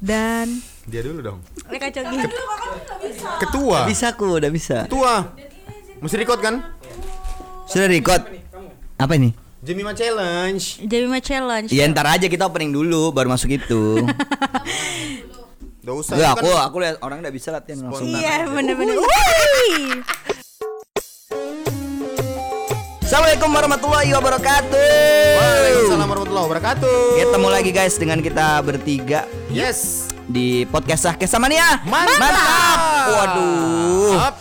dan Dia dulu dong. kacau gini. Ketua. Bisa aku, udah bisa. Ketua. Mesti record kan? Sudah record. Apa ini? Jemima Challenge. Jemima challenge. Ya ntar aja kita opening dulu baru masuk itu. Gak usah. Itu aku kan aku lihat orang udah bisa latihan langsung. Iya bener-bener. Assalamualaikum warahmatullahi wabarakatuh. Waalaikumsalam warahmatullahi wabarakatuh. Ketemu lagi guys dengan kita bertiga Yes. di podcast Sah Kesamania. Mantap. Waduh. Up.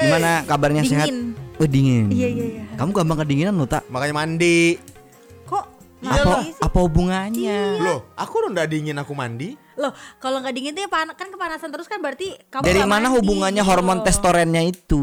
Gimana kabarnya Dingin. sehat? Oh dingin. Iya iya iya. Kamu gampang kedinginan lo tak? Makanya mandi. Kok Apa apa hubungannya? Loh, aku udah dingin aku mandi. Loh, kalau nggak dingin tuh ya pan- kan kepanasan terus kan berarti kamu Dari mana mandi hubungannya gitu hormon loh. testosteronnya itu?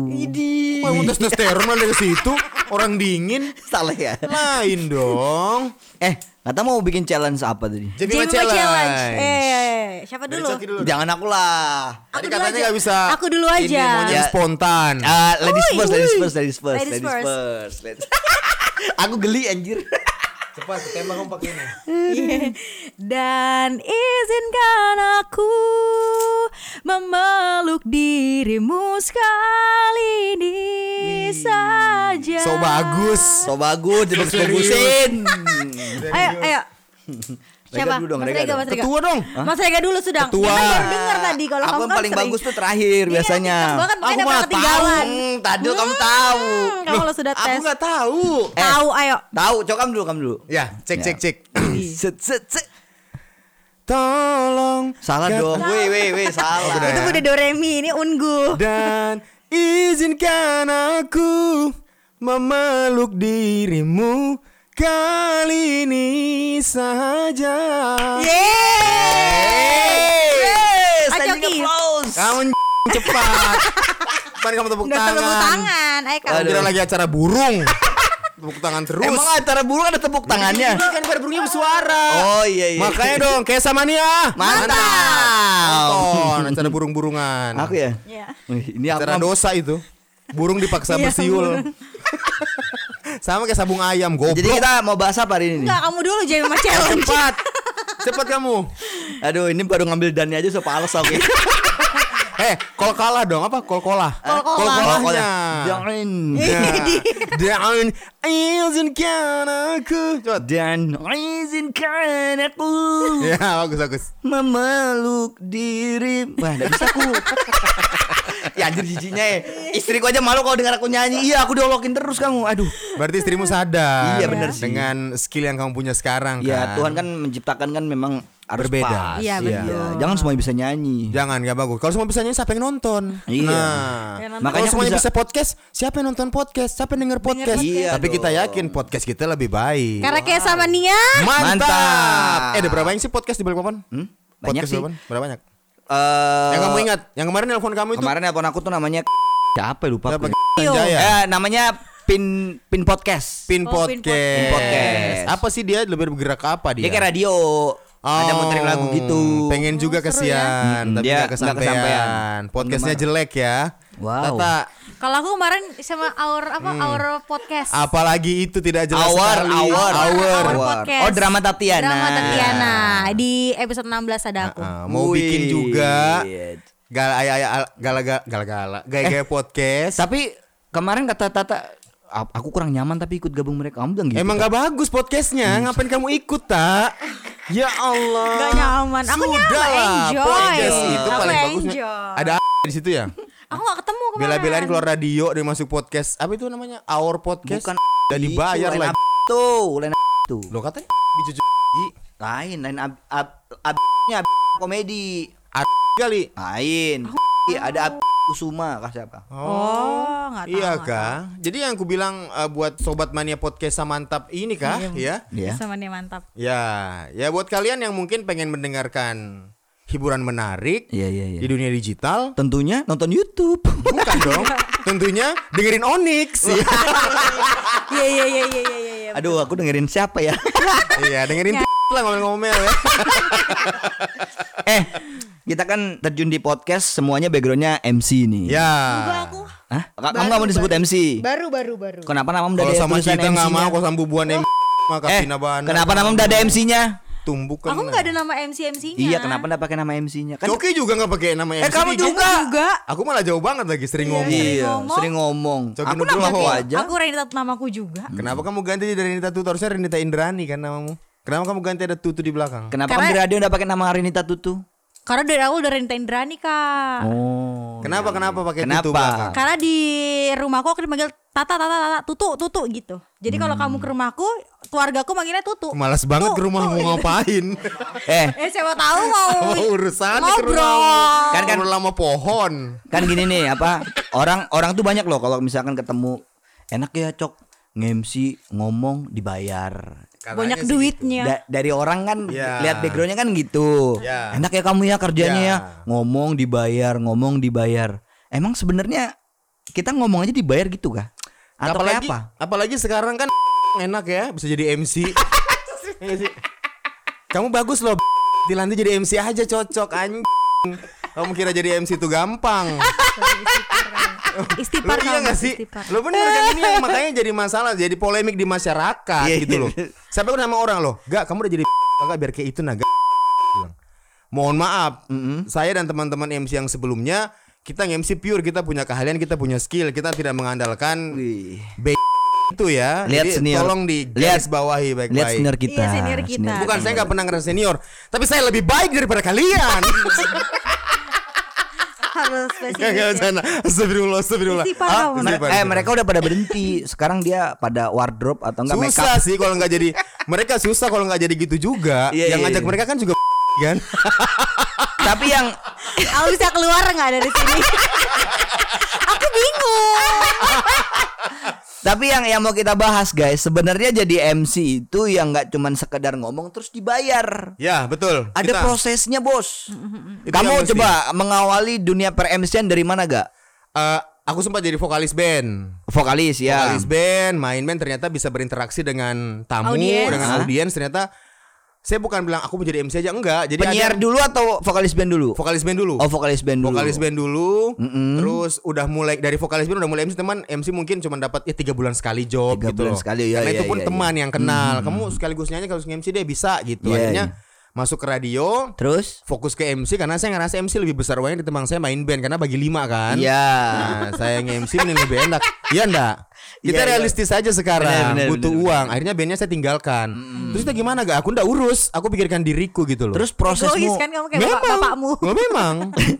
Wah, mau testosteron malah dari situ. Orang dingin. Salah ya. Lain dong. Eh, kata mau bikin challenge apa tadi? Jemima Challenge. challenge. Eh, siapa Dari dulu? Coki dulu. Jangan aku lah. Tadi Aku dulu katanya aja. nggak bisa. Aku dulu aja. Ini maunya Ya. spontan. Ah, ladies Wuih, first, ladies first, ladies first, Ladies ladies first. Ladies- Aku geli anjir. Cepat, tembak kamu pakai ini. Dan izinkan aku memeluk dirimu sekali ini saja. So bagus. So bagus, jadi bagusin. Ayo, Rega Siapa? dulu dong, Mas Rega Rega, dong. Mas Rega. Ketua dong. Mas Rega dulu sudah. Ketua. Kan baru dengar tadi kalau Aku kamu yang kan paling sering. bagus tuh terakhir Iya, biasanya. Banget, makanya Aku mah ketinggalan. Hmm, tadi kamu tahu. Hmm, kamu kalau sudah Aku tes. nggak tahu. Eh. Tahu, ayo. Tahu, coba kamu dulu, kamu dulu. Ya, cek Ya. cek cek. Set, set, set. Tolong Salah dong. Weh, weh, weh, salah. udah Itu udah do re mi, ini ungu. Dan izinkan aku memeluk dirimu kali ini saja. Yeay. Yes, Ayo, standing Ki. applause. Kamu cepat. Mari kamu tepuk tangan. tepuk tangan. Ayo kamu. Kira lagi acara burung. tepuk tangan terus. Emang acara burung ada tepuk tangannya? Ini kan pada burungnya bersuara. Oh iya iya. Makanya dong, kayak sama nih ya. Mantap. Nonton acara burung-burungan. Aku ya. Iya. Ini Acara dosa itu. Burung dipaksa Iya, bersiul. Sama kayak sabung ayam, goblok. Jadi kita mau bahas apa hari ini? nih? Enggak, kamu dulu Jemima challenge. cepat. Cepat kamu. Aduh, ini baru ngambil dannya aja so pales aku. Eh, kol kalah dong apa? Kol kolah. Kol kolah. Kol kolahnya. Jangan. Dan izinkan aku. Coba. Dan izinkan aku Ya, bagus bagus. memeluk diri. Wah, enggak bisa aku. ya anjir jijinya ya. Istriku aja malu kalau dengar aku nyanyi. Iya, aku diolokin terus kamu. Aduh. Berarti istrimu sadar. Iya, bener sih. Dengan skill yang kamu punya sekarang Ya, kan. Tuhan kan menciptakan kan memang harus Berbeda. pas. Iya, betul. Jangan semuanya bisa nyanyi. Jangan gak bagus. Kalau semua bisa nyanyi siapa yang nonton? Iya. Nah, Ya, nonton. makanya semuanya bisa- bisa... podcast. Siapa yang nonton podcast? Siapa yang denger podcast? Iya Tapi kita dong. yakin podcast kita lebih baik. Karena kayak sama Nia. Mantap. Mantap. Eh, ada berapa banyak sih podcast di Balikpapan? Hmm? Banyak Podcast sih. Berapa banyak? Eh, yang kamu ingat? Yang kemarin nelpon kamu itu? Kemarin nelpon aku tuh namanya siapa ya, lupa Siapa? aku. Eh, namanya Pin Pin Podcast. Pin Oh, Pin podcast. Pin Podcast. Apa sih dia lebih bergerak ke apa dia? Dia kayak radio. ada muterin lagu gitu. Pengen juga Oh, ya. kesian, Hmm, tapi dia nggak nggak kesampaian. kesampaian. Podcastnya jelek ya. Wow. Tata, Kalau aku kemarin sama Aur apa Aur podcast. apalagi itu tidak jelas Hour, sekali. hour, Hour. Hour podcast. Oh, drama Tatiana. Drama Tatiana di episode 16 ada aku. Ah, mau Wih. bikin juga Iya. gal ay ay al- gala gala gala gala gaya gaya podcast. Tapi kemarin kata Tata "A- aku kurang nyaman tapi ikut gabung mereka. Kamu bilang gitu. Emang Tak? gak bagus podcastnya, ngapain kamu ikut tak? Ya Allah. Gak nyaman. Aku nyaman, Sudahlah, enjoy. Podcast itu Aku paling bagus. enjoy. Ada di situ ya. Aku gak ketemu kemarin. Bela-belain keluar radio dia masuk podcast. Apa itu namanya? Our podcast. Bukan Udah dibayar itu, lagi. ab- Tuh, lain ab- tuh. Lo katanya bicu Lain, lain ab ab abnya ab- komedi. kali. Lain. Iya, ada ab Kusuma kah siapa? Oh, gak tahu. Iya nggak kah? Jadi yang aku bilang uh, buat sobat mania podcast mantap ini kah? Ya. tahu. Iya. Sama nih mantap. Ya, ya buat kalian yang mungkin pengen mendengarkan hiburan menarik Iya, iya, iya. di dunia digital, Tentunya nonton YouTube. bukan dong. Tentunya dengerin Onyx. Ya. Iya iya iya iya iya iya. Aduh, aku dengerin siapa ya? Iya, dengerin lah ngomel-ngomel ya. eh, kita kan terjun di podcast semuanya backgroundnya MC nih. Ya. Enggak aku. Hah? Kamu nggak mau disebut MC? Baru baru baru. Kenapa nama udah ada sama kita nggak mau, kalau sama bubuan M maka Eh, kenapa nama udah ada MC-nya? Tumbuk kan. Aku nggak ada nama MC MC-nya. Iya, kenapa enggak pakai nama MC-nya? Kan Coki juga nggak pakai nama MC. Eh, kamu juga. juga. Aku malah jauh banget lagi sering ngomong. Iya, ngomong. sering ngomong. Coki Aku namaku aja. Aku Renita namaku juga. Kenapa kamu ganti dari Renita Tutu? Harusnya Renita Indrani kan namamu. Kenapa kamu ganti ada Tutu di belakang? Kenapa Karena- kamu di radio enggak pakai nama Arinita Tutu? Karena dari awal udah Renita Indrani kak. Oh. Kenapa kenapa pakai Kenapa? Tutu belakang? Karena di rumahku aku dipanggil Tata Tata Tata Tutu Tutu gitu. Jadi kalau Hmm. kamu ke rumahku, keluargaku manggilnya Tutu. Malas banget Tuh, ke rumah tuh. mau ngapain? Eh, Eh siapa tahu mau Apa urusan ke ngobrol. rumah? Kan- kan- lama pohon. kan gini nih apa orang orang tuh banyak loh kalau misalkan ketemu enak ya cok ngemsi ngomong dibayar banyak Katanya sih duitnya. Da- dari orang kan Ya. lihat backgroundnya kan gitu Ya. enak ya kamu ya kerjanya Ya. ya ngomong dibayar ngomong dibayar emang sebenarnya kita ngomong aja dibayar gitu kah atau apalagi apa apalagi sekarang kan enak ya bisa jadi MC. Iya? Kamu bagus loh. Dilanti jadi MC aja cocok anjing. Kamu kira jadi MC itu gampang. Istipar Lo iya gak sih? Lo bener kan ini yang makanya jadi masalah, jadi polemik di masyarakat Iya, gitu iya. loh. Sampai sama orang loh, gak kamu udah jadi kakak biar kayak itu naga. Bilang. Mohon maaf, saya dan teman-teman MC yang sebelumnya kita nge-MC pure, kita punya keahlian, kita punya skill, kita tidak mengandalkan Wih. B itu ya. Lihat Jadi senior. tolong di Lihat- bawahi lihat baik-baik. senior kita Iya, senior kita. Bukan saya nggak pernah ngerasa senior, tapi saya lebih baik daripada kalian. Harus spesifik. gak ya. sana. Astagfirullah, astagfirullah. Ah, kamu. Mer- istipar, eh mereka udah pada berhenti sekarang dia pada wardrobe atau enggak make susah sih kalau nggak jadi mereka susah kalau nggak jadi gitu juga Iya, yang iya, ngajak mereka kan juga kan tapi yang Aku bisa keluar nggak dari sini? Aku bingung. Tapi yang yang mau kita bahas guys, sebenarnya jadi MC itu yang nggak cuman sekedar ngomong terus dibayar. ya betul Ada Kita- prosesnya bos. Itu Kamu yang mesti. coba mengawali dunia per MC-an dari mana gak? Eh, aku sempat jadi vokalis band Vokalis ya. vokalis band main band ternyata bisa berinteraksi dengan tamu Audiens. dengan audiens ternyata saya bukan bilang aku mau jadi MC aja enggak jadi Penyiar ada dulu atau vokalis band dulu? vokalis band dulu Oh vokalis band dulu. vokalis band dulu Mm-mm. terus udah mulai dari vokalis band udah mulai MC teman MC mungkin cuma dapat ya tiga bulan sekali job Tiga gitu bulan loh. sekali, ya, karena ya, itu pun ya, teman yang kenal kamu sekaligus nyanyi kalau MC deh bisa gitu Iya, akhirnya iya. Masuk ke radio Terus? fokus ke MC karena saya ngerasa MC lebih besar uangnya ketimbang saya main band karena bagi lima kan. Iya. nah saya nge-MC ini lebih enak. Iya enggak kita Iya, iya. realistis aja sekarang Benar, benar, butuh benar, uang. akhirnya bandnya saya tinggalkan. Terus kita gimana gak aku ndak urus aku pikirkan diriku gitu loh. Terus prosesmu Egois kan kamu kayak bapak, bapakmu. Oh, memang.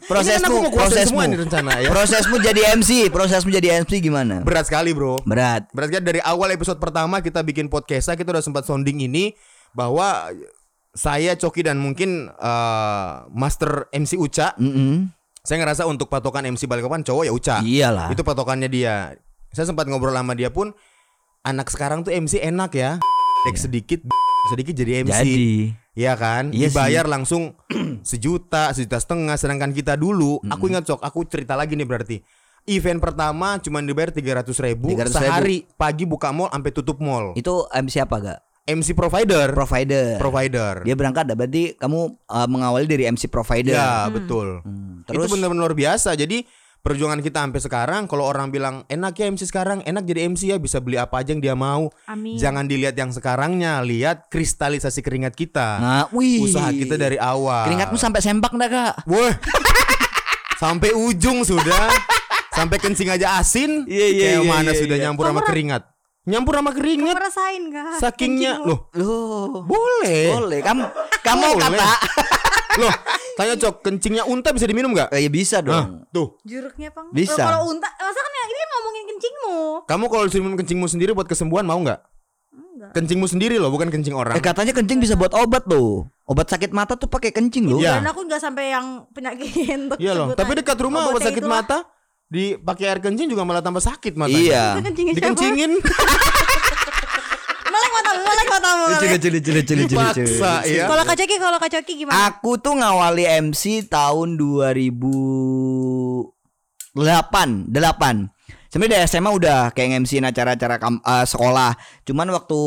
prosesmu Ini kan aku mau kuasain prosesmu. semua nih rencana ya. prosesmu jadi MC prosesmu jadi MC gimana? Berat sekali, Bro. berat. Berat sekali. Dari awal episode pertama kita bikin podcast kita udah sempat sounding ini bahwa saya Coki dan mungkin eh, Master MC Uca, Mm-mm. saya ngerasa untuk patokan MC Balikpapan cowok ya Uca. iyalah Itu patokannya dia. Saya sempat ngobrol sama dia pun anak sekarang tuh MC enak ya. Dek sedikit sedikit jadi MC. jadi Iya kan? Iya Dibayar langsung sejuta, sejuta setengah sedangkan kita dulu, aku ingat cok, aku cerita lagi nih berarti. Event pertama cuma dibayar 300 ribu 300.000. sehari pagi buka mall sampai tutup mall. itu MC apa gak MC provider, provider provider. dia berangkat berarti kamu uh, mengawali dari MC provider Ya, betul. Hmm, Itu terus benar-benar luar biasa. Jadi perjuangan kita sampai sekarang kalau orang bilang enak ya MC sekarang, enak jadi MC ya bisa beli apa aja yang dia mau. Amin. Jangan dilihat yang sekarangnya, lihat kristalisasi keringat kita. nah wih Usaha kita dari awal. keringatmu sampai sempak enggak kak Wah. Sampai ujung sudah. Sampai kencing aja asin. Iya, iya, Kayak iya, mana iya, sudah iya. nyampur sama keringat. Nyampur sama Kamu keringat. ngerasain gak? Sakingnya loh. loh Boleh. boleh kamu kamu Boleh. kata Loh, tanya Cok, kencingnya unta bisa diminum nggak? oh, ya bisa dong tuh. Juruknya pang. Bisa. Kalau unta, masa kan ya, ini kan ngomongin kencingmu. Kamu kalau disuruh minum kencingmu sendiri buat kesembuhan mau nggak? Enggak. Kencingmu sendiri loh, bukan kencing orang. eh katanya kencing bisa buat obat loh obat sakit mata tuh pakai kencing loh Iya. Dan aku nggak sampai yang penyakit untuk Iya loh. Tapi dekat rumah obat Obatnya sakit itulah. mata dipakai air kencing juga malah tambah sakit matanya. iya? Dikencingin. Melek matamu, melek matamu. lucu melek. lucu lucu lucu lucu lucu Paksa ya. Kalau Kak Coki, kalau Kak Coki gimana? aku tuh ngawali MC tahun 2008 8 Sebenarnya dari SMA udah kayak MC acara-acara eh, sekolah. Cuman waktu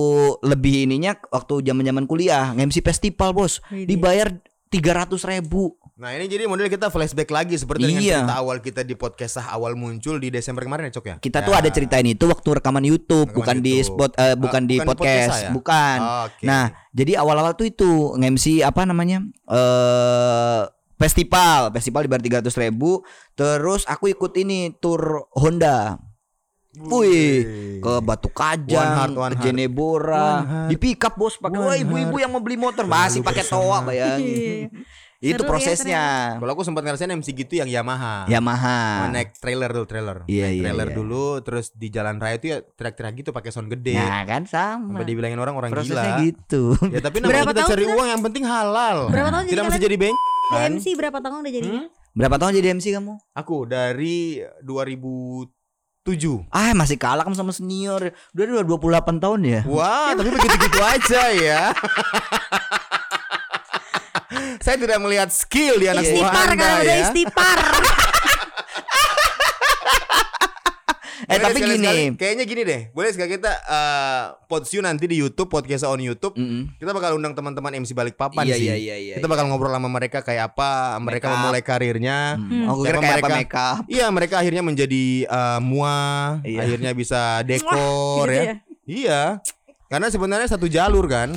lebih ininya waktu zaman-zaman kuliah, MC festival, Bos. Dibayar 300 ribu Nah ini jadi model kita flashback lagi seperti dengan Iya. cerita awal kita di podcast sah awal muncul di Desember kemarin ya Cok ya? Kita tuh ada ceritain itu waktu rekaman YouTube, Rekaman bukan di YouTube. spot eh, bukan Ah, di bukan di podcast, podcast, ya? bukan. Oke. Nah, jadi awal-awal tuh itu nge-MC apa namanya? Eh festival, festival di bar 300 ribu. Terus aku ikut ini tour Honda. Wih, ke Batu One Kajang, heart, one ke. Jenebora, One di pick up bos pakai One wah ibu-ibu yang mau beli motor masih pakai toa bayangin. Itu Seru ya, prosesnya. Kalau aku sempat ngerasain MC gitu yang Yamaha. Yamaha. Naik trailer dulu trailer. Iya, Naik iya, trailer iya. dulu terus di jalan raya itu ya teriak-teriak gitu pakai sound gede. Nah, kan sama. Sampai dibilangin orang orang Prosesnya gila. gitu. Ya tapi namanya Berapa kita tahun cari kita? uang yang penting halal. Berapa tahun jadi Tidak mesti jadi bank. Kan? MC berapa tahun udah jadi? Hmm? Berapa tahun jadi MC kamu? Aku dari 2007. Ah, masih kalah kamu sama senior. Udah udah 28 tahun ya. Wah, tapi begitu-gitu aja ya. Saya tidak melihat skill di anak buah Istipar Anda kan udah ya. istipar. Eh Boleh tapi gini. kayaknya gini deh. Boleh sekali kita eh Podsyu nanti di YouTube, podcast on YouTube. Mm-mm. Kita bakal undang teman-teman MC Balikpapan Iya, sih. iya, iya, iya, kita bakal ngobrol sama mereka kayak apa, mereka Make up. memulai karirnya. Hmm. Kira kayak apa mereka? make up. Iya, mereka akhirnya menjadi eh, mua, Iya. akhirnya bisa dekor Gitu ya. ya. Iya. Karena sebenarnya satu jalur kan.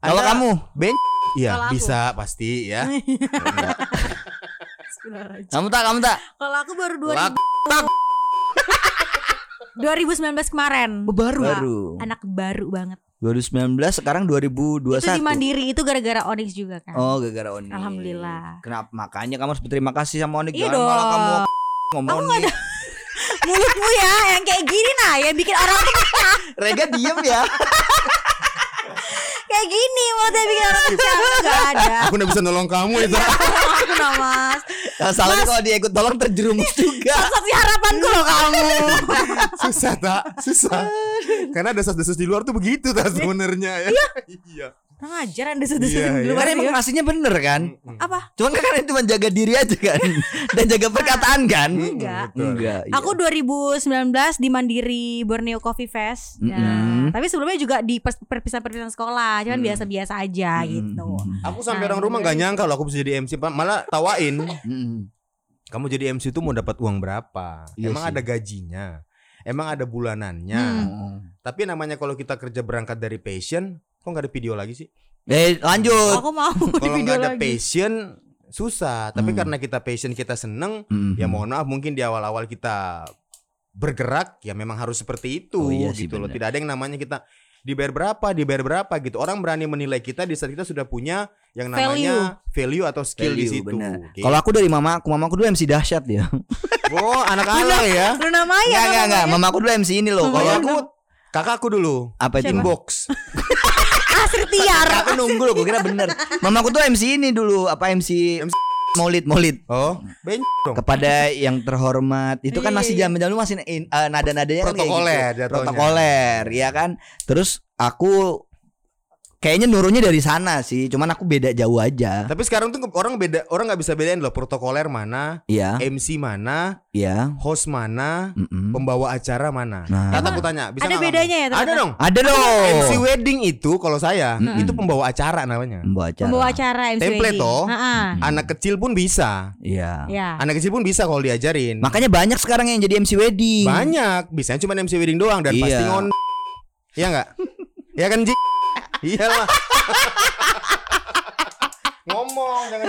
Kalau kamu? ben Iya, aku. bisa pasti ya. Kamu tak, kamu tak. Kalau aku baru Lak- 2000 2019 kemarin. Oh, baru. Baru. Anak baru banget. 2019 sekarang 2021. Itu di Mandiri itu gara-gara Onyx juga kan. Oh, gara-gara Oni. Alhamdulillah. Kenapa? Makanya kamu harus berterima kasih sama Oni. Iya Jangan malah dong. kamu ngomong nih. Mulutmu ya yang kayak gini nah yang bikin orang tuh pecah. Rega diem ya. Kayak gini mulutnya bikin orang pecah. Enggak ada. Aku udah bisa nolong kamu itu. Aku nah mas. Masalahnya kalau dia ikut tolong terjerumus juga. Satu harapanku loh kamu. susah tak? Susah. Karena desas-desus di luar tuh begitu tak sebenarnya ya. Iya. Kurang ajar anda sudah Iya, di iya. luar Karena emang ya. aslinya bener kan? Apa? Cuman kan kalian cuma jaga diri aja kan Dan jaga perkataan kan Enggak. Enggak iya. Aku 2019 di Mandiri Borneo Coffee Fest. Nah, Mm-mm. tapi sebelumnya juga di perpisahan-perpisahan sekolah, cuman Mm. biasa-biasa aja gitu. Aku sampai Nah, orang rumah nggak nyangka loh aku bisa jadi MC, Pak. malah tawain. Kamu jadi MC itu mau dapat uang berapa? Iya Emang sih. ada gajinya? Emang ada bulanannya? Hmm. Tapi namanya kalau kita kerja berangkat dari passion, kok nggak ada video lagi sih? Eh lanjut Aku mau di Kalau video nggak ada lagi. passion susah. Tapi Hmm. karena kita passion kita seneng, Mm-mm. ya mohon maaf mungkin di awal-awal kita bergerak ya memang harus seperti itu Oh iya sih, gitu loh. bener. Tidak ada yang namanya kita dibayar berapa, dibayar berapa gitu. Orang berani menilai kita di saat kita sudah punya yang namanya value, atau skill di Value, situ. bener. Gitu. Kalau aku dari mama aku Mama aku dulu MC dahsyat ya oh, anak ala ya. Luna Maya Enggak enggak enggak namanya. Mama aku dulu MC ini loh Kalau aku kakakku dulu Apa itu inbox. Asri Tiar. Aku nunggu loh gue kira bener Mama aku tuh MC ini dulu Apa MC MC Maulid Maulid Oh, ben dong. kepada yang terhormat itu kan Iya, masih iya. zaman dulu masih in- eh, nada-nadanya kan kayak Protokoler gitu. jatuhnya. protokoler ya kan terus aku kayaknya nurunnya dari sana sih cuman aku beda jauh aja Tapi sekarang tuh orang beda, orang nggak bisa bedain loh protokoler mana, iya MC mana, iya host mana, Mm-mm. pembawa acara mana. Nah. Tata aku tanya, bisa Ada nggak kamu? bedanya ya, ternyata? Ada dong. ada dong MC wedding itu kalau saya Mm-mm. itu pembawa acara namanya. Pembawa acara Pembawa acara MC Template wedding. toh. Ha-ha. Anak kecil pun bisa. iya Ya. Anak kecil pun bisa kalau diajarin. makanya banyak sekarang yang jadi MC wedding Banyak, bisanya cuma MC wedding doang dan Iya. pasti ngon. Iya enggak? Iya kan, Ji? Iyalah. Ngomong jangan.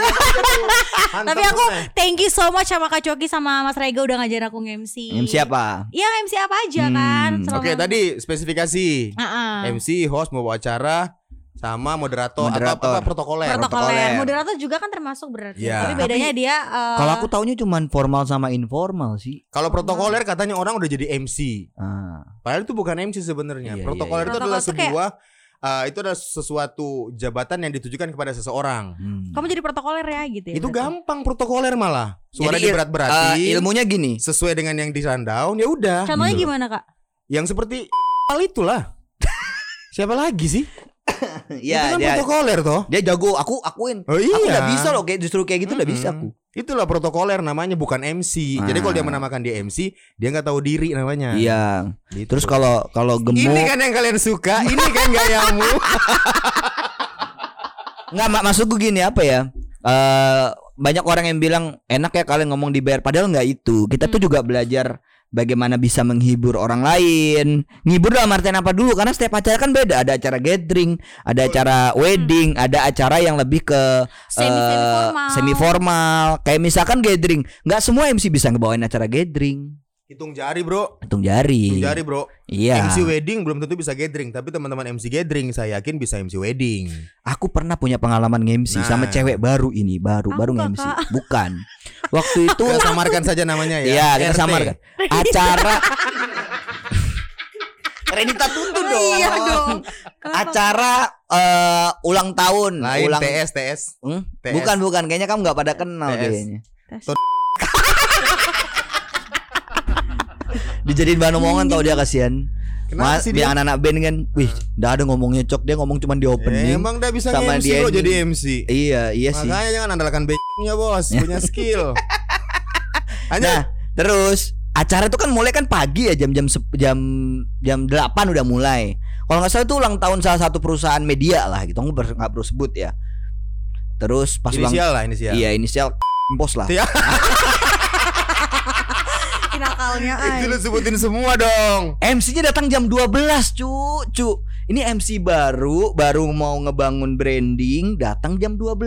Hantam Tapi aku thank you so much sama Kak Coki sama Mas Rega udah ngajarin aku nge-MC. MC apa Iya MC apa aja Hmm. kan. Oke, Oke, tadi spesifikasi. Ha-ha. MC, host, membawa acara sama moderator, Moderator. atau apa protokoler. protokoler. protokoler. Moderator juga kan termasuk berarti. Iya. Tapi bedanya dia eh, kalau aku taunya cuman formal sama informal sih Kalau protokoler katanya orang udah jadi MC. ah. Padahal itu bukan MC sebenarnya. Iya, protokoler iya, itu iya. adalah tuh kayak- eh, itu adalah sesuatu jabatan yang ditujukan kepada seseorang. hmm. kamu jadi protokoler ya gitu ya. itu berarti? gampang protokoler malah. Suara Jadi, diberat-beratin. Eh, ilmunya gini sesuai dengan yang di rundown ya udah. Contohnya Gitu. gimana Kak? Yang seperti hal itulah. Siapa lagi sih? itu ya kan dia protokoler toh. dia jago aku akuin Oh iya. aku udah bisa loh kayak justru kayak gitu udah bisa Mm-mm. aku Itulah protokoler namanya bukan MC. Jadi kalau dia Ah. menamakan dia MC, dia nggak tahu diri namanya. iya Gitu. terus kalau kalau gemuk ini kan yang kalian suka, ini kan gayamu. nggak mak maksudku gini apa ya eh banyak orang yang bilang enak ya kalian ngomong dibayar padahal nggak itu. Kita tuh juga belajar bagaimana bisa menghibur orang lain. Ngibur dalam artian apa dulu? Karena setiap acara kan beda. Ada acara gathering, ada acara wedding, ada acara yang lebih ke Semi- eh, semi-formal. semi formal. Kayak misalkan gathering, nggak semua MC bisa ngebawain acara gathering. Hitung jari, Bro. Hitung jari. Hitung jari, Bro. Iya. MC wedding belum tentu bisa gathering, tapi teman-teman MC gathering saya yakin bisa MC wedding. Aku pernah punya pengalaman nge-MC Nah. sama cewek baru ini, baru Aku baru nge-MC. Bukan. Waktu itu Kita samarkan saja namanya ya. Iya, kita samarkan. Acara Renita tuntut dong. Iya dong. Acara eh, ulang tahun, Lain ulang TS TS. Hmm? TS. Bukan, bukan. Kayaknya kamu nggak pada kenal TS. kayaknya. Tot- Dijadiin bahan omongan tau dia kasihan. Kenapa Mas, sih dia dia? anak-anak band kan, wih, udah ada ngomongnya cok, dia ngomong cuma di Eh, opening. emang dah bisa sama MC dia lo jadi MC. Iya, iya sih. Makanya jangan andalkan B-nya bos, punya skill. Hanya Nah, terus acara itu kan mulai kan pagi ya jam-jam jam jam 8 udah mulai. Kalau nggak salah itu ulang tahun salah satu perusahaan media lah gitu. Aku nggak perlu sebut ya. Terus pas ulang inisial lah inisial. Iya, inisial bos lah. Nakalnya Itu lu sebutin semua dong. MC-nya datang jam 12, cu. Cu. Ini MC baru, baru mau ngebangun branding, datang jam 12.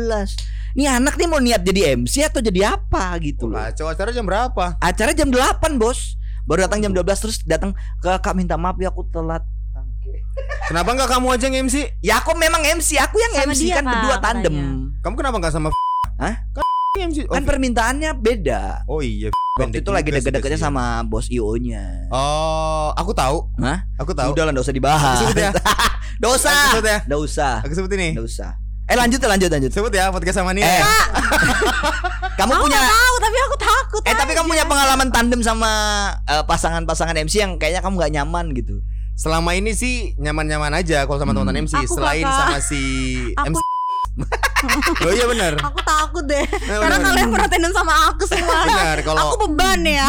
Ini anak nih mau niat jadi MC atau jadi apa gitu loh. Kacau acara jam berapa? Acara jam 8, Bos. Baru datang jam 12 terus datang ke Kak minta maaf ya aku telat. Kenapa nggak kamu aja yang MC? Ya aku memang MC, aku yang Sama MC dia, kan Kak, berdua tandem. katanya. Kamu kenapa nggak sama? Hah? Kan MC. Oh, Kan permintaannya beda. oh iya. Waktu itu lagi deket-deketnya sama bos IO-nya. Oh, aku tahu. Hah? Aku tahu. Udah lah, enggak usah dibahas. Sebut ya. Nggak usah. Sebut ya. Nggak usah. Aku sebut ini. Nggak usah. Eh lanjut lanjut lanjut. Sebut ya podcast sama Nia. Eh. kamu Aku punya tahu tapi aku takut. Eh tapi kamu punya pengalaman tandem sama eh, pasangan-pasangan MC yang kayaknya kamu nggak nyaman gitu. Selama ini sih nyaman-nyaman aja kalau sama Hmm. teman-teman MC. Aku Selain kakak. sama si Aku MC. Oh iya benar. aku takut deh. Nah, Karena benar. kalian pernah tandem sama aku semua. Benar kalau Aku beban ya.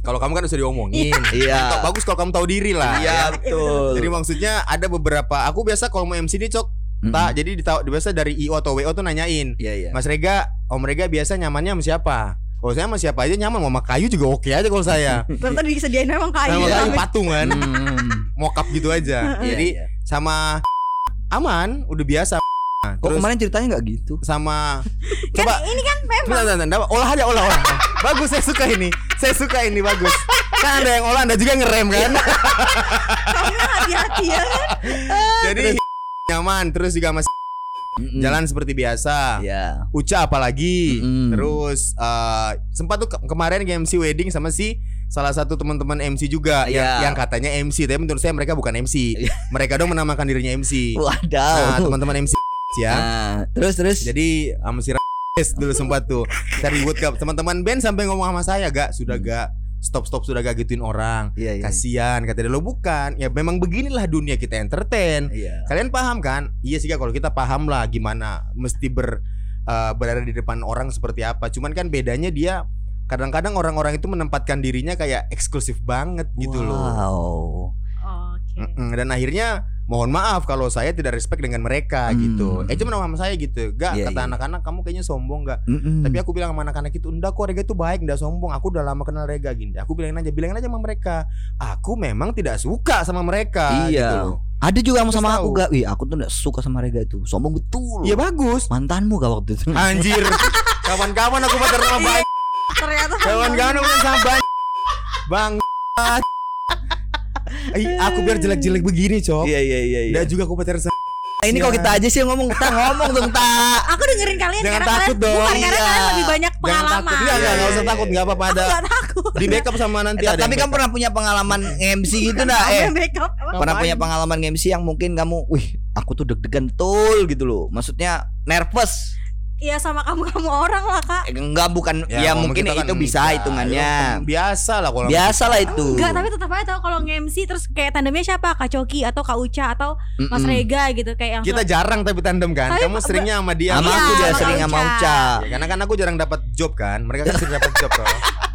kalau kamu kan usah diomongin. Iya. Bagus kalau kamu tahu diri lah. Iya betul. Jadi maksudnya ada beberapa aku biasa kalau mau MC nih cok Mm-mm. tak jadi ditahu biasa dari IO atau WO tuh nanyain Iya iya. Mas Rega Om Rega biasa nyamannya sama siapa kalau saya sama siapa aja nyaman mau sama kayu juga oke aja kalau saya Ternyata disediain memang kayu. sama Iya. kayu patung kan Hmm. mokap gitu aja Iya, jadi iya. sama aman udah biasa Nah, Kok terus kemarin ceritanya nggak gitu? sama Kan coba ini kan memang Bentar, bentar, bentar. olah aja olah olah bagus saya suka ini saya suka ini bagus kan ada yang olah anda juga ngerem kan kamu hati-hati ya kan. jadi nyaman terus juga masih Mm-mm. jalan seperti biasa Ya. Uca apalagi Mm-mm. terus eh, sempat tuh ke- kemarin ke MC wedding sama si salah satu teman-teman MC juga yang Iya. yang katanya MC tapi menurut saya mereka bukan MC Iya. mereka dong menamakan dirinya MC nah Wadaw. teman-teman MC ya Nah, terus terus. jadi sama si Rais dulu sempat tuh cari ribut ke teman-teman band sampai ngomong sama saya gak sudah gak stop stop sudah gak gituin orang Hmm. Iya iya. kasihan kata dia lo bukan ya memang beginilah dunia kita entertain Iya. Kalian paham kan? Iya sih kalau kita paham lah gimana mesti ber eh, berada di depan orang seperti apa. Cuman kan bedanya dia kadang-kadang orang-orang itu menempatkan dirinya kayak eksklusif banget gitu loh. Wow. Oke. Mm-mm, Dan akhirnya mohon maaf kalau saya tidak respect dengan mereka Hmm. gitu. Eh cuma sama saya gitu. Gak Iya, kata iya. anak-anak kamu kayaknya sombong gak? Mm-mm. Tapi aku bilang sama anak-anak itu enggak kok Rega itu baik enggak sombong. Aku udah lama kenal Rega gini. Aku bilangin aja, bilangin aja sama mereka. Aku memang tidak suka sama mereka Iya. gitu loh. Ada juga yang sama aku gak? Wih, aku tuh gak suka sama Rega itu. Sombong betul. Iya bagus. Mantanmu gak waktu itu? Anjir. Kawan-kawan aku pacar sama Iya. banyak. Ternyata Kawan-kawan aku sama banyak. Bang. Aku biar jelek-jelek begini, Cok. Iya iya iya. iya. Dan juga aku pacar sama Nah, ini kalau kita aja sih yang ngomong, kita ngomong dong, tak. aku dengerin kalian Jangan karena takut kalian, dong. bukan karena Iya. kalian lebih banyak Jangan pengalaman. takut. Enggak, enggak, enggak usah takut, enggak apa-apa ada. Takut. Di backup sama nanti Eh, ada. tapi kamu pernah punya pengalaman MC gitu? Aku Eh, pernah Ngapain? punya pengalaman MC yang mungkin kamu, wih, aku tuh deg-degan betul gitu loh. Maksudnya nervous. Iya sama kamu-kamu orang lah kak. Eh, enggak bukan Ya, ya, mungkin kita kan itu bisa hitungannya. Ya, biasa lah kalau Biasa lah itu. Enggak, tapi tetap aja tau kalau nge-MC terus kayak tandemnya siapa? Kak Coki atau Kak Uca atau Mas Mm-mm. Rega gitu kayak yang kita jarang tapi tandem kan. Tapi Kamu seringnya sama dia. Sama Iya, aku dia sama sering sama Uca. Uca. Ya, karena kan aku jarang dapat job kan. Mereka kan sering dapat job toh.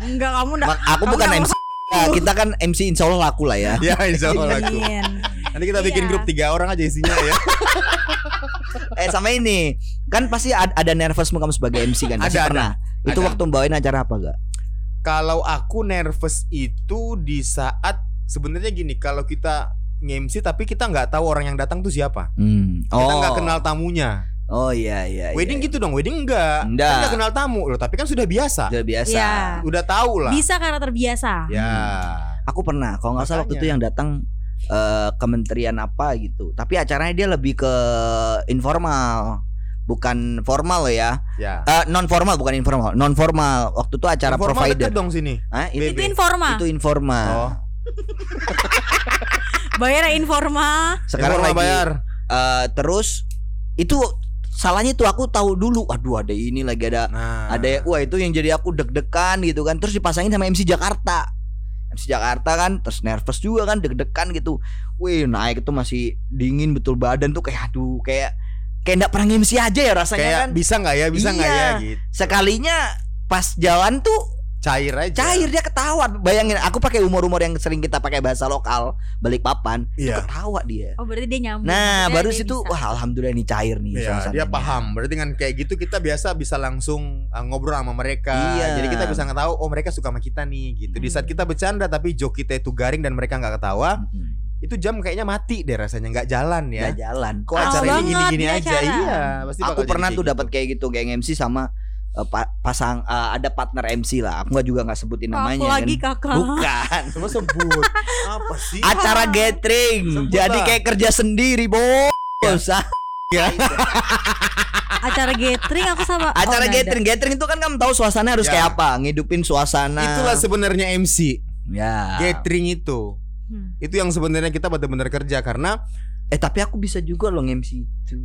enggak kamu enggak. Aku bukan MC. Ya, kita kan MC insya Allah laku lah ya. ya, insya Allah aku. Amin. Nanti kita bikin Iya. grup tiga orang aja isinya ya. Eh sama ini Kan pasti ad- ada nervousmu kamu sebagai MC kan? Pasti Ada, ada. pernah. Itu Ada. waktu bawain acara apa gak? Kalau aku nervous itu di saat sebenarnya gini, kalau kita nge-MC tapi kita nggak tahu orang yang datang tuh siapa. Hmm. Kita nggak kenal tamunya. Oh iya iya. Wedding iya. gitu dong, wedding enggak. Enggak. Kan nggak kenal tamu loh, tapi kan sudah biasa. Udah biasa. Iya. Udah tahu lah. Bisa karena terbiasa. Ya. Aku pernah, kalau nggak salah waktu itu yang datang eh, kementerian apa gitu. Tapi acaranya dia lebih ke informal, bukan formal loh ya. Ya. Eh, non formal bukan informal, non formal. Waktu itu acara Informal provider. dong sini. Hah? Itu, Itu BB. informa. itu informal. Oh. Bayar informa. Sekarang Informal lagi bayar. eh, terus itu salahnya itu aku tahu dulu. Aduh ada ini lagi ada Nah. ada wah itu yang jadi aku deg-degan gitu kan. Terus dipasangin sama MC Jakarta. MC Jakarta kan terus nervous juga kan deg-degan gitu. Wih naik itu masih dingin betul badan tuh kayak aduh kayak kayak enggak pernah MC aja ya rasanya Kayak kan. bisa nggak ya, bisa nggak Iya. ya gitu. Sekalinya pas jalan tuh Cair aja. cair dia ketawa. Bayangin aku pakai umur-umur yang sering kita pakai bahasa lokal balik papan itu Iya. ketawa dia. Oh berarti dia nyambung. Nah, Maksudnya baru dia situ bisa. wah alhamdulillah ini cair nih Iya, suasananya. dia paham. Berarti dengan kayak gitu kita biasa bisa langsung uh, ngobrol sama mereka. Iya. Jadi kita bisa ngetahu oh mereka suka sama kita nih gitu. Di saat Hmm. kita bercanda tapi joke kita itu garing dan mereka nggak ketawa, Mm-mm. Itu jam kayaknya mati deh rasanya nggak jalan ya. Nggak jalan. Kok acara ini gini-gini aja? acara. Iya, pasti Aku pernah tuh gitu. dapat kayak gitu kayak MC sama eh, pa- pasang eh, ada partner MC lah. Aku nggak juga nggak sebutin Oh, namanya aku lagi kan. kakak. Bukan. Coba sebut. Apa sih? Acara gathering. Sebut Jadi lah. kayak kerja sendiri, Bos. Ah, Acara gathering aku sama. oh, Acara ada. gathering, gathering itu kan kamu tahu suasana harus Ya. kayak apa, ngidupin suasana. Itulah sebenarnya MC. ya. Gathering itu. Hmm. Itu yang sebenarnya kita benar-benar kerja karena Eh tapi aku bisa juga loh MC itu.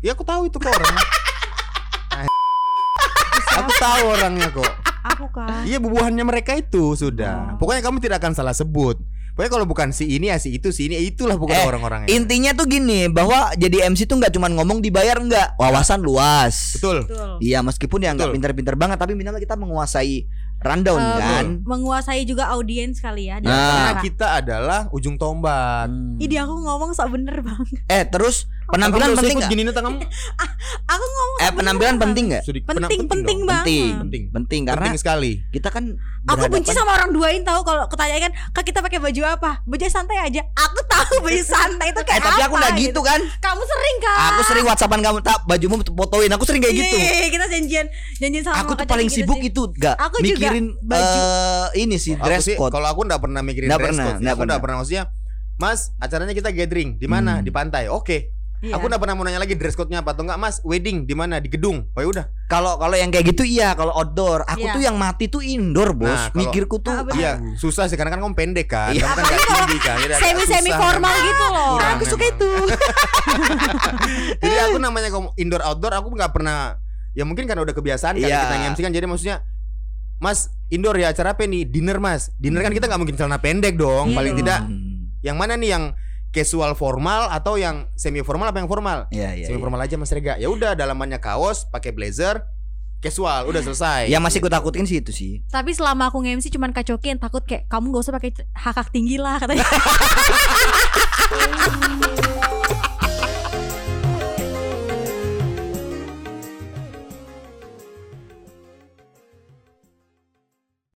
ya aku tahu itu kok orangnya. aku tahu orangnya kok. Aku kan. Iya bubuhannya mereka itu sudah. Oh. Pokoknya kamu tidak akan salah sebut. Pokoknya kalau bukan si ini ya si itu si ini itulah bukan Eh, orang-orangnya. Intinya tuh gini, bahwa jadi MC tuh nggak cuma ngomong dibayar enggak, wawasan luas. Betul. Betul. Iya, meskipun ya nggak pinter-pinter banget, tapi minimal kita menguasai rundown Eh, kan. Menguasai juga audiens kali ya. dan Nah. Kita adalah ujung tombak. Hmm. Ide aku ngomong sok bener bang. Eh, terus penampilan Kamu penting nggak? gini kamu. Aku ngomong Eh, penampilan penting nggak? Penting, penting penting, banget. Penting, Penting. penting karena Penting sekali. kita kan Aku benci sama orang duain tahu kalau ketanya kan kak kita pakai baju apa? Baju santai aja. Aku tahu baju santai itu Eh, kayak tapi aku apa nggak gitu kan. Kamu sering kan? Aku sering WhatsAppan kamu tak bajumu fotoin. Aku sering kayak gitu. kita janjian janjian sama Aku tuh paling gitu sibuk sih. itu gak Aku juga mikirin baju. eh, ini sih Aku dress code. kalau aku enggak pernah mikirin Nggak dress pernah, code. nggak Aku enggak pernah. pernah maksudnya Mas, acaranya kita gathering di mana? Hmm. Di pantai. Oke. Iya. Aku enggak pernah mau nanya lagi dress code-nya apa atau enggak, Mas. Wedding di mana? Di gedung. Oh ya udah. Kalau kalau yang kayak gitu iya, kalau outdoor. Aku Iya. tuh yang mati tuh indoor, Bos. Nah, kalau- Mikirku tuh Ah. Iya, susah sih karena kan kamu pendek kan. Iya. Kamu kan enggak tinggi kan. Semi semi formal memang. gitu loh. Kurang aku suka memang. itu. Jadi aku namanya kom- indoor outdoor aku nggak pernah ya mungkin karena udah kebiasaan kan Iya. kita nge-MC kan jadi maksudnya Mas indoor ya acara apa nih dinner mas dinner kan kita nggak mungkin celana pendek dong Iya paling tidak Hmm. yang mana nih yang casual formal atau yang semi formal apa yang formal Iya, iya. semi iya. formal aja mas Rega ya udah dalamannya kaos pakai blazer casual udah selesai Yang masih ku takutin sih itu sih. Tapi selama aku nge-MC cuman kacokin takut kayak kamu gak usah pakai hakak tinggi lah katanya.